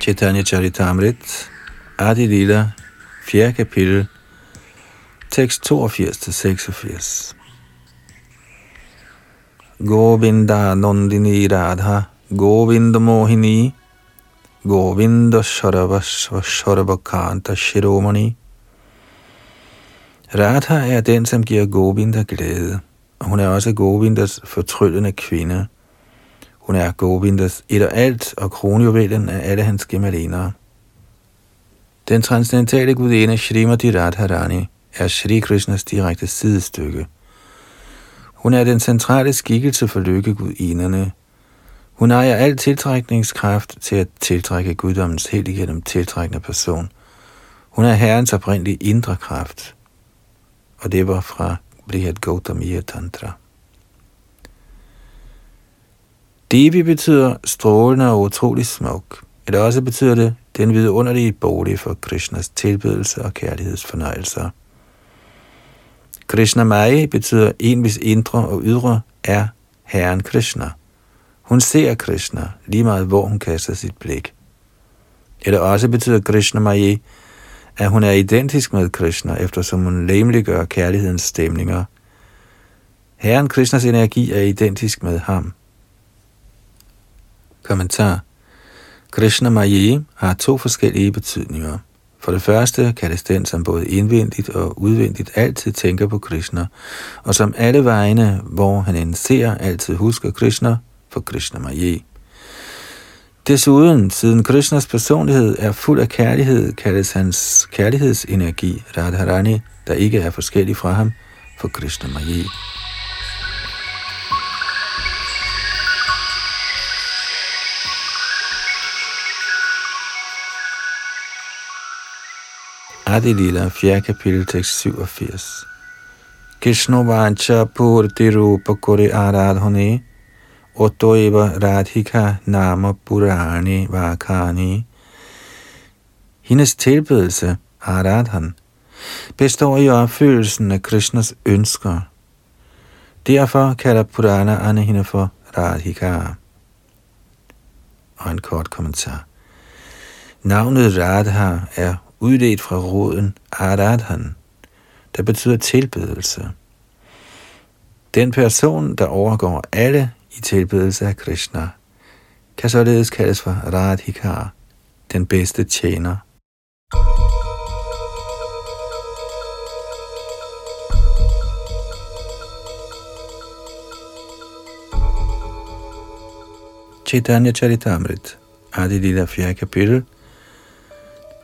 Chaitanya Charitamrit, Adi Lila, 4. kapitel, tekst 82-86. Govinda Nondini Radha, Govinda Mohini, Govinda Sharavasva Sharavakanta Shiromani. Radha er den, som giver Govinda glæde, og hun er også Govindas fortryllende kvinde. Hun er Govindas et og alt og kronjuvelen af alle hans gemaliner. Den transcendentale gudinde Srimati Radharani er Shri Krishnas direkte sidestykke. Hun er den centrale skikkelse for lykkegudinderne. Hun ejer al tiltrækningskraft til at tiltrække guddommens helt igennem tiltrækkende person. Hun er herrens oprindelige indre kraft. Og det var fra Brihad Gautamiya Tantra. Devi betyder strålende og utrolig smuk. Eller også betyder det den vidunderlige bolig for Krishnas tilbedelse og kærlighedsfornøjelser. Krishna Mai betyder en, hvis indre og ydre er Herren Krishna. Hun ser Krishna lige meget, hvor hun kaster sit blik. Eller også betyder Krishna Mai, at hun er identisk med Krishna, eftersom hun lemliggør kærlighedens stemninger. Herren Krishnas energi er identisk med ham. Kommentar Krishna Maye har to forskellige betydninger. For det første kan det den, som både indvendigt og udvendigt altid tænker på Krishna, og som alle vegne, hvor han end ser, altid husker Krishna for Krishna Maye. Desuden, siden Krishnas personlighed er fuld af kærlighed, kaldes hans kærlighedsenergi Radharani, der ikke er forskellig fra ham, for Krishna Maye. Adi Lila, 4. kapitel, tekst 87. Krishna vancha purti rupa kore aradhane, eva radhika nama purani vakani. Hendes tilbedelse, Aradhan, består i opfyldelsen af Krishnas ønsker. Derfor kalder Purana hende for Radhika. Og en kort kommentar. Navnet Radha er udledt fra roden Aradhan, der betyder tilbedelse. Den person, der overgår alle i tilbedelse af Krishna, kan således kaldes for Radhika, den bedste tjener. Chaitanya Charitamrit, Adi Lila 4. kapitel,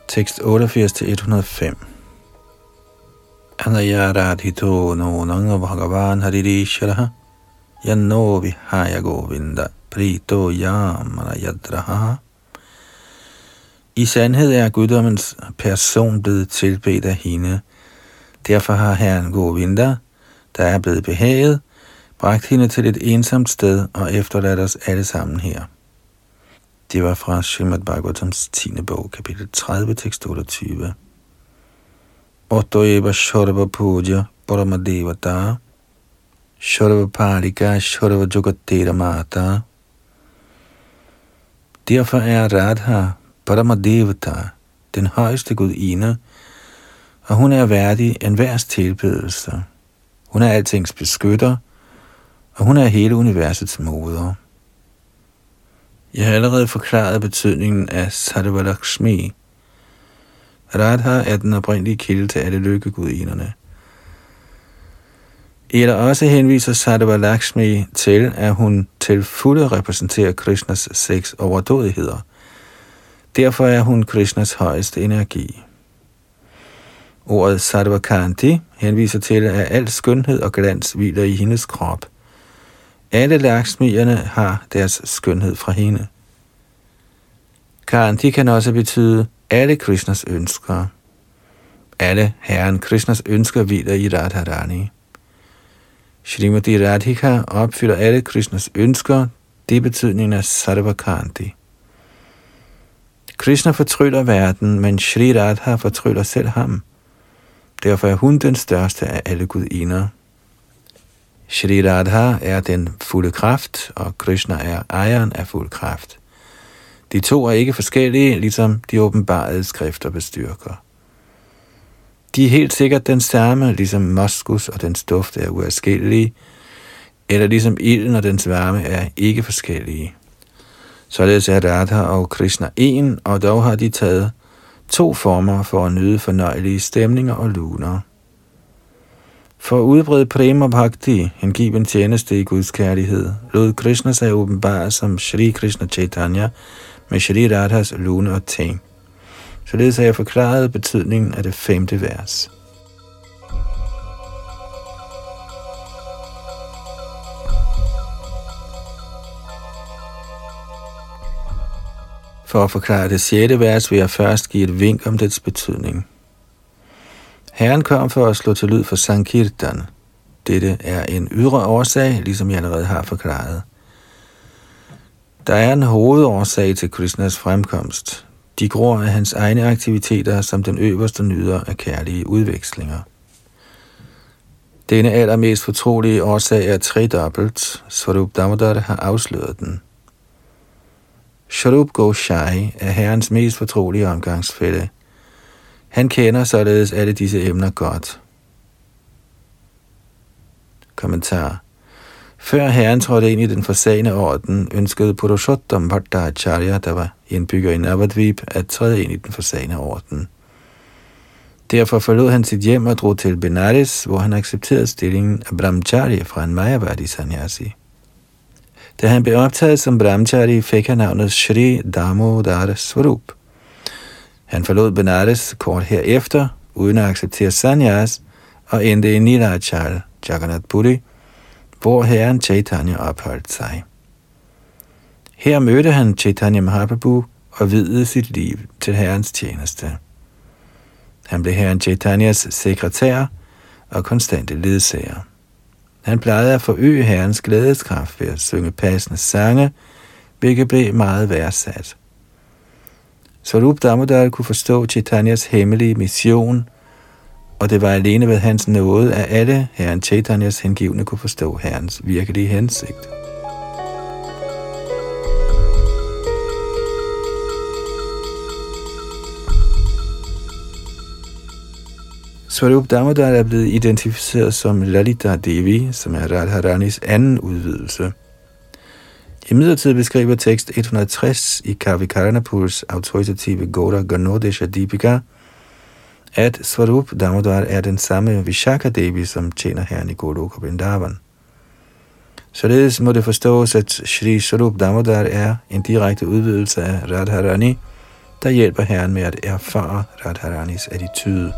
tekst 88-105. Anayaradhito no nanga bhagavan haririsharaha yanno vihaya govinda prito yamana yadraha. I sandhed er guddommens person blevet tilbedt af hende. Derfor har herren Govinda, der er blevet behaget, bragt hende til et ensomt sted og efterladt os alle sammen her. Det var fra Srimad Bhagavatams 10. bog, kapitel 30, tekst 28. Otto eva shorva puja parama devata shorva parika shorva Jogatera mata Derfor er Radha Paramadevata, den højeste gudinde, og hun er værdig en værs tilbedelse. Hun er altings beskytter, og hun er hele universets moder. Jeg har allerede forklaret betydningen af Sarvalakshmi. Radha er den oprindelige kilde til alle lykkegudinderne. Eller også henviser Sadhava Lakshmi til, at hun til fulde repræsenterer Krishnas seks overdådigheder. Derfor er hun Krishnas højeste energi. Ordet Sadhava Kanti henviser til, at al skønhed og glans hviler i hendes krop. Alle laksmierne har deres skønhed fra hende. Kanti kan også betyde alle Krishnas ønsker. Alle herren Krishnas ønsker hviler i Radharani. Srimati Radhika opfylder alle Krishnas ønsker, det er betydningen af Sarvakanti. Krishna fortryller verden, men Shri Radha fortryller selv ham. Derfor er hun den største af alle gudinder. Shri Radha er den fulde kraft, og Krishna er ejeren af fuld kraft. De to er ikke forskellige, ligesom de åbenbarede skrifter bestyrker. De er helt sikkert den samme, ligesom moskus og dens duft er uadskillelige, eller ligesom ilden og dens varme er ikke forskellige. Således er Radha og Krishna en, og dog har de taget to former for at nyde fornøjelige stemninger og luner. For at udbrede prema bhakti, hengiven tjeneste i Guds kærlighed, lod Krishna sig åbenbare som Shri Krishna Chaitanya med Shri Radhas lune og ting. Således har jeg forklaret betydningen af det femte vers. For at forklare det sjette vers vil jeg først give et vink om dets betydning. Herren kom for at slå til lyd for Sankirtan. Dette er en ydre årsag, ligesom jeg allerede har forklaret. Der er en hovedårsag til Krishnas fremkomst. De gror af hans egne aktiviteter som den øverste nyder af kærlige udvekslinger. Denne allermest fortrolige årsag er tredobbelt. Svarup Damodar har afsløret den. Sharup Goshai er herrens mest fortrolige omgangsfælde. Han kender således alle disse emner godt. Kommentar før herren trådte ind i den forsagende orden, ønskede Purushottam Bhattacharya, der var indbygger i Navadvip, at træde ind i den forsagende orden. Derfor forlod han sit hjem og drog til Benares, hvor han accepterede stillingen af brahmacharya fra en Mayavadi sannyasi. Da han blev optaget som brahmachari, fik han navnet Shri Damodar Swarup. Han forlod Benares kort herefter, uden at acceptere sanyas, og endte i Nilachal, Jagannath Puri, hvor herren Chaitanya opholdt sig. Her mødte han Chaitanya Mahaprabhu og videde sit liv til herrens tjeneste. Han blev herren Chaitanyas sekretær og konstante ledsager. Han plejede at forøge herrens glædeskraft ved at synge passende sange, hvilket blev meget værdsat. Swarup Damodar kunne forstå Chaitanyas hemmelige mission og det var alene ved hans nåde, at alle herren Chaitanyas hengivne kunne forstå herrens virkelige hensigt. Swarup Damodar er blevet identificeret som Lalita Devi, som er Radharanis anden udvidelse. I midlertid beskriver tekst 160 i Kavi Karnapurs autoritative Gora Ganodesha Deepika – at Svarup Damodar er den samme Vishaka Devi, som tjener herren i Goloka Vrindavan. Således må det forstås, at Shri Svarup Damodar er en direkte udvidelse af Radharani, der hjælper herren med at erfare Radharanis attitude.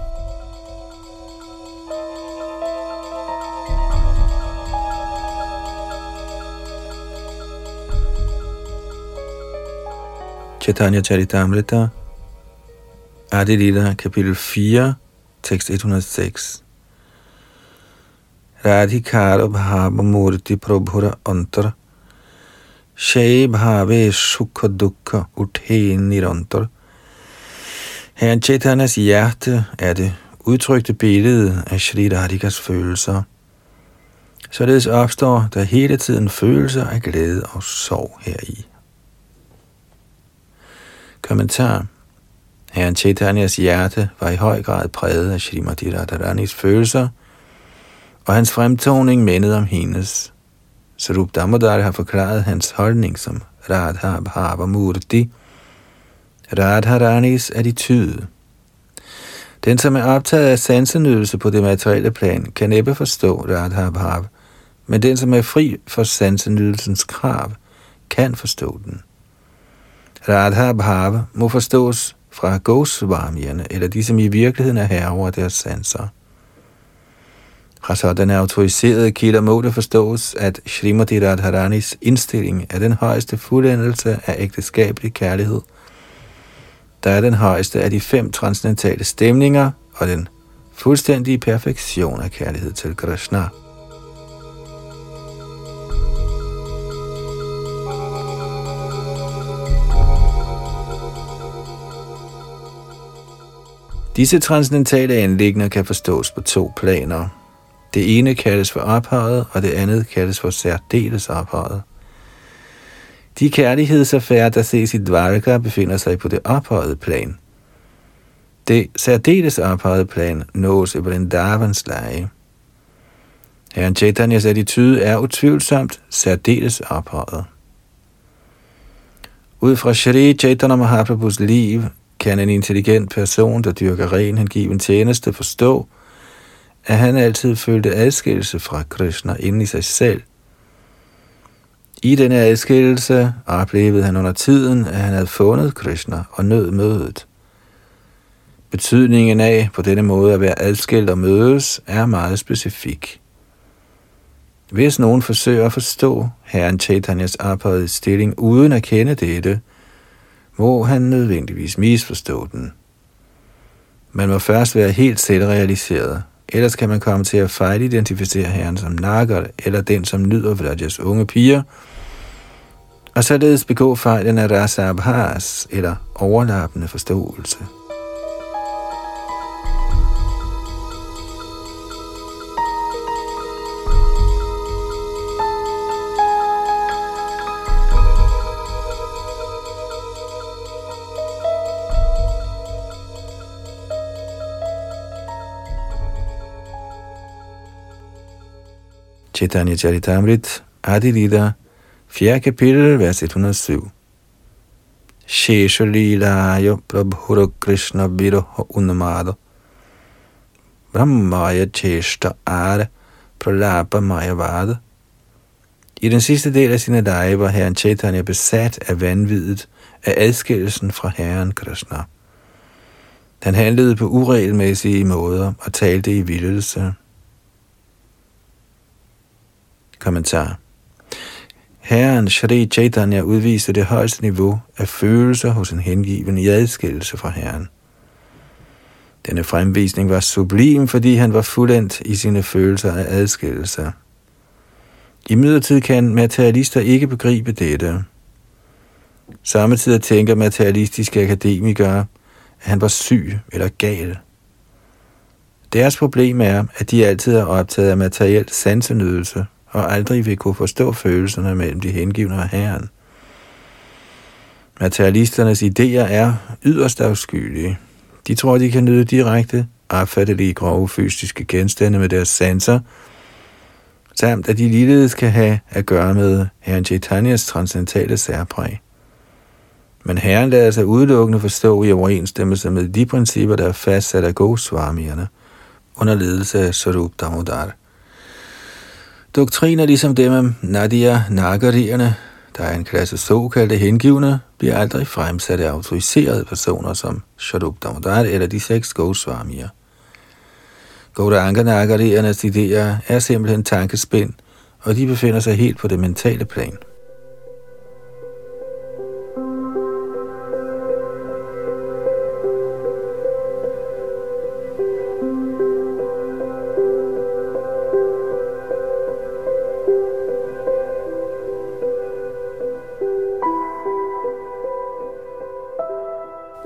Chaitanya Charitamrita Adi Lila, kapitel 4, tekst 106. Radhikara bhava murti prabhura antar. Shai bhave sukha dukha uthe nirantar. Herren Chaitanyas hjerte er det udtrykte billede af Shri Radhikas følelser. Således opstår der hele tiden følelser af glæde og sorg heri. Kommentar Herren Chaitanyas hjerte var i høj grad præget af Srimati Radharanis følelser, og hans fremtoning mindede om hendes. Sarup Damodar har forklaret hans holdning som Radha Bhava Murti, Radharanis attitude. Den, som er optaget af sansenydelse på det materielle plan, kan næppe forstå Radha Bhava, men den, som er fri for sansenydelsens krav, kan forstå den. Radha Bhava må forstås fra Goswamierne, eller de, som i virkeligheden er herre over deres sanser. Fra sådanne autoriserede kilder må det forstås, at Srimati Radharanis indstilling er den højeste fuldendelse af ægteskabelig kærlighed, der er den højeste af de fem transcendentale stemninger og den fuldstændige perfektion af kærlighed til Krishna. Disse transcendentale anlægner kan forstås på to planer. Det ene kaldes for ophavet, og det andet kaldes for særdeles ophavet. De kærlighedsaffærer, der ses i Dvarka, befinder sig på det ophøjede plan. Det særdeles ophøjede plan nås i Vrindavans leje. Herren Chaitanyas attitude er utvivlsomt særdeles ophøjet. Ud fra Shri Chaitanya Mahaprabhus liv kan en intelligent person, der dyrker ren hengiven tjeneste, forstå, at han altid følte adskillelse fra Krishna inden i sig selv. I denne adskillelse oplevede han under tiden, at han havde fundet Krishna og nød mødet. Betydningen af på denne måde at være adskilt og mødes er meget specifik. Hvis nogen forsøger at forstå Herren Chaitanyas ophøjede stilling uden at kende dette, må han nødvendigvis misforstå den. Man må først være helt selvrealiseret, ellers kan man komme til at fejlidentificere herren som nakker, eller den, som nyder Vrajas unge piger, og således begå fejlen af rasa abhas, eller overlappende forståelse. Chaitanya Charitamrit, Adi Lida, 4. kapitel, vers 107. Shesha Lilayo Prabhura Krishna Viroha Unamado Brahmaya Cheshta Are Pralapa Mayavad I den sidste del af sine dage var herren Chaitanya besat af vanvidet af adskillelsen fra herren Krishna. Han handlede på uregelmæssige måder og talte i vildelse. Kommentar. Herren Shri Chaitanya udviste det højeste niveau af følelser hos en hengiven i adskillelse fra Herren. Denne fremvisning var sublim, fordi han var fuldendt i sine følelser af adskillelse. I midlertid kan materialister ikke begribe dette. Samtidig tænker materialistiske akademikere, at han var syg eller gal. Deres problem er, at de altid er optaget af materiel sansenydelse og aldrig vil kunne forstå følelserne mellem de hengivne og Herren. Materialisternes idéer er yderst afskyelige. De tror, de kan nyde direkte opfattelige grove fysiske genstande med deres sanser, samt at de ligeledes kan have at gøre med Herren Chaitanyas transcendentale særpræg. Men Herren lader sig udelukkende forstå i overensstemmelse med de principper, der er fastsat af Goswamierne under ledelse af Sarup Damodar. Doktriner ligesom dem om Nadia Nagarierne, der er en klasse såkaldte hengivne, bliver aldrig fremsat af autoriserede personer som Sharup Damodar eller de seks Goswamier. Gauranga Nagariernes idéer er simpelthen tankespind, og de befinder sig helt på det mentale plan.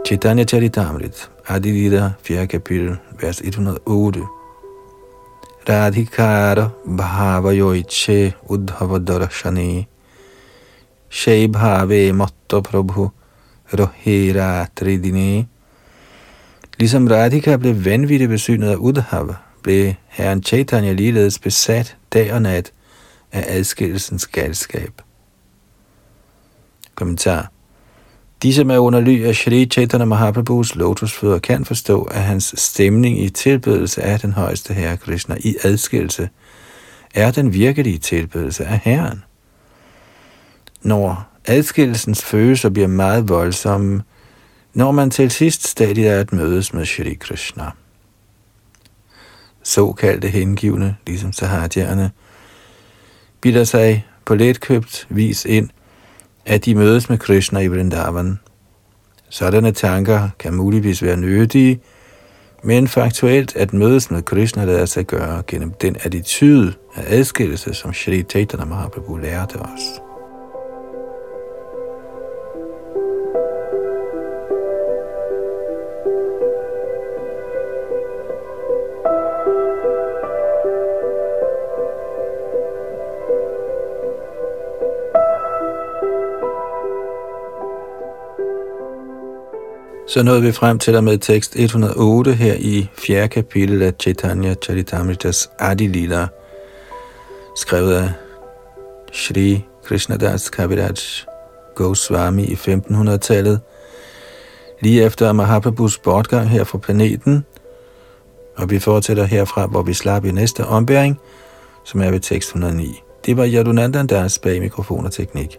Chaitanya Charitamrit, Adilita, 4. kapitel, vers 108. Radhikara bhava yoiche udhava darashane Shai bhave matta prabhu rohera tridine Ligesom Radhika blev vanvittigt besynet af Udhava, blev herren Chaitanya ligeledes besat dag og nat af adskillelsens galskab. Kommentar de, som er under ly af Shri Chaitanya Mahaprabhus lotusfødder, kan forstå, at hans stemning i tilbedelse af den højeste herre Krishna i adskillelse er den virkelige tilbedelse af Herren. Når adskillelsens følelser bliver meget voldsomme, når man til sidst stadig er at mødes med Shri Krishna. Såkaldte hengivne, ligesom sahajerne, bilder sig på letkøbt vis ind, at de mødes med Krishna i Vrindavan. Sådanne tanker kan muligvis være nyttige, men faktuelt at mødes med Krishna lader sig gøre gennem den attitude af adskillelse, som Shri Chaitanya Mahaprabhu lærte os. Så nåede vi frem til og med tekst 108 her i 4. kapitel af Chaitanya Charitamritas Adi Lila, skrevet af Shri Krishnadas Kaviraj Goswami i 1500-tallet, lige efter Mahaprabhus bortgang her fra planeten, og vi fortsætter herfra, hvor vi slap i næste ombæring, som er ved tekst 109. Det var Yadunandan, deres bag mikrofon og teknik.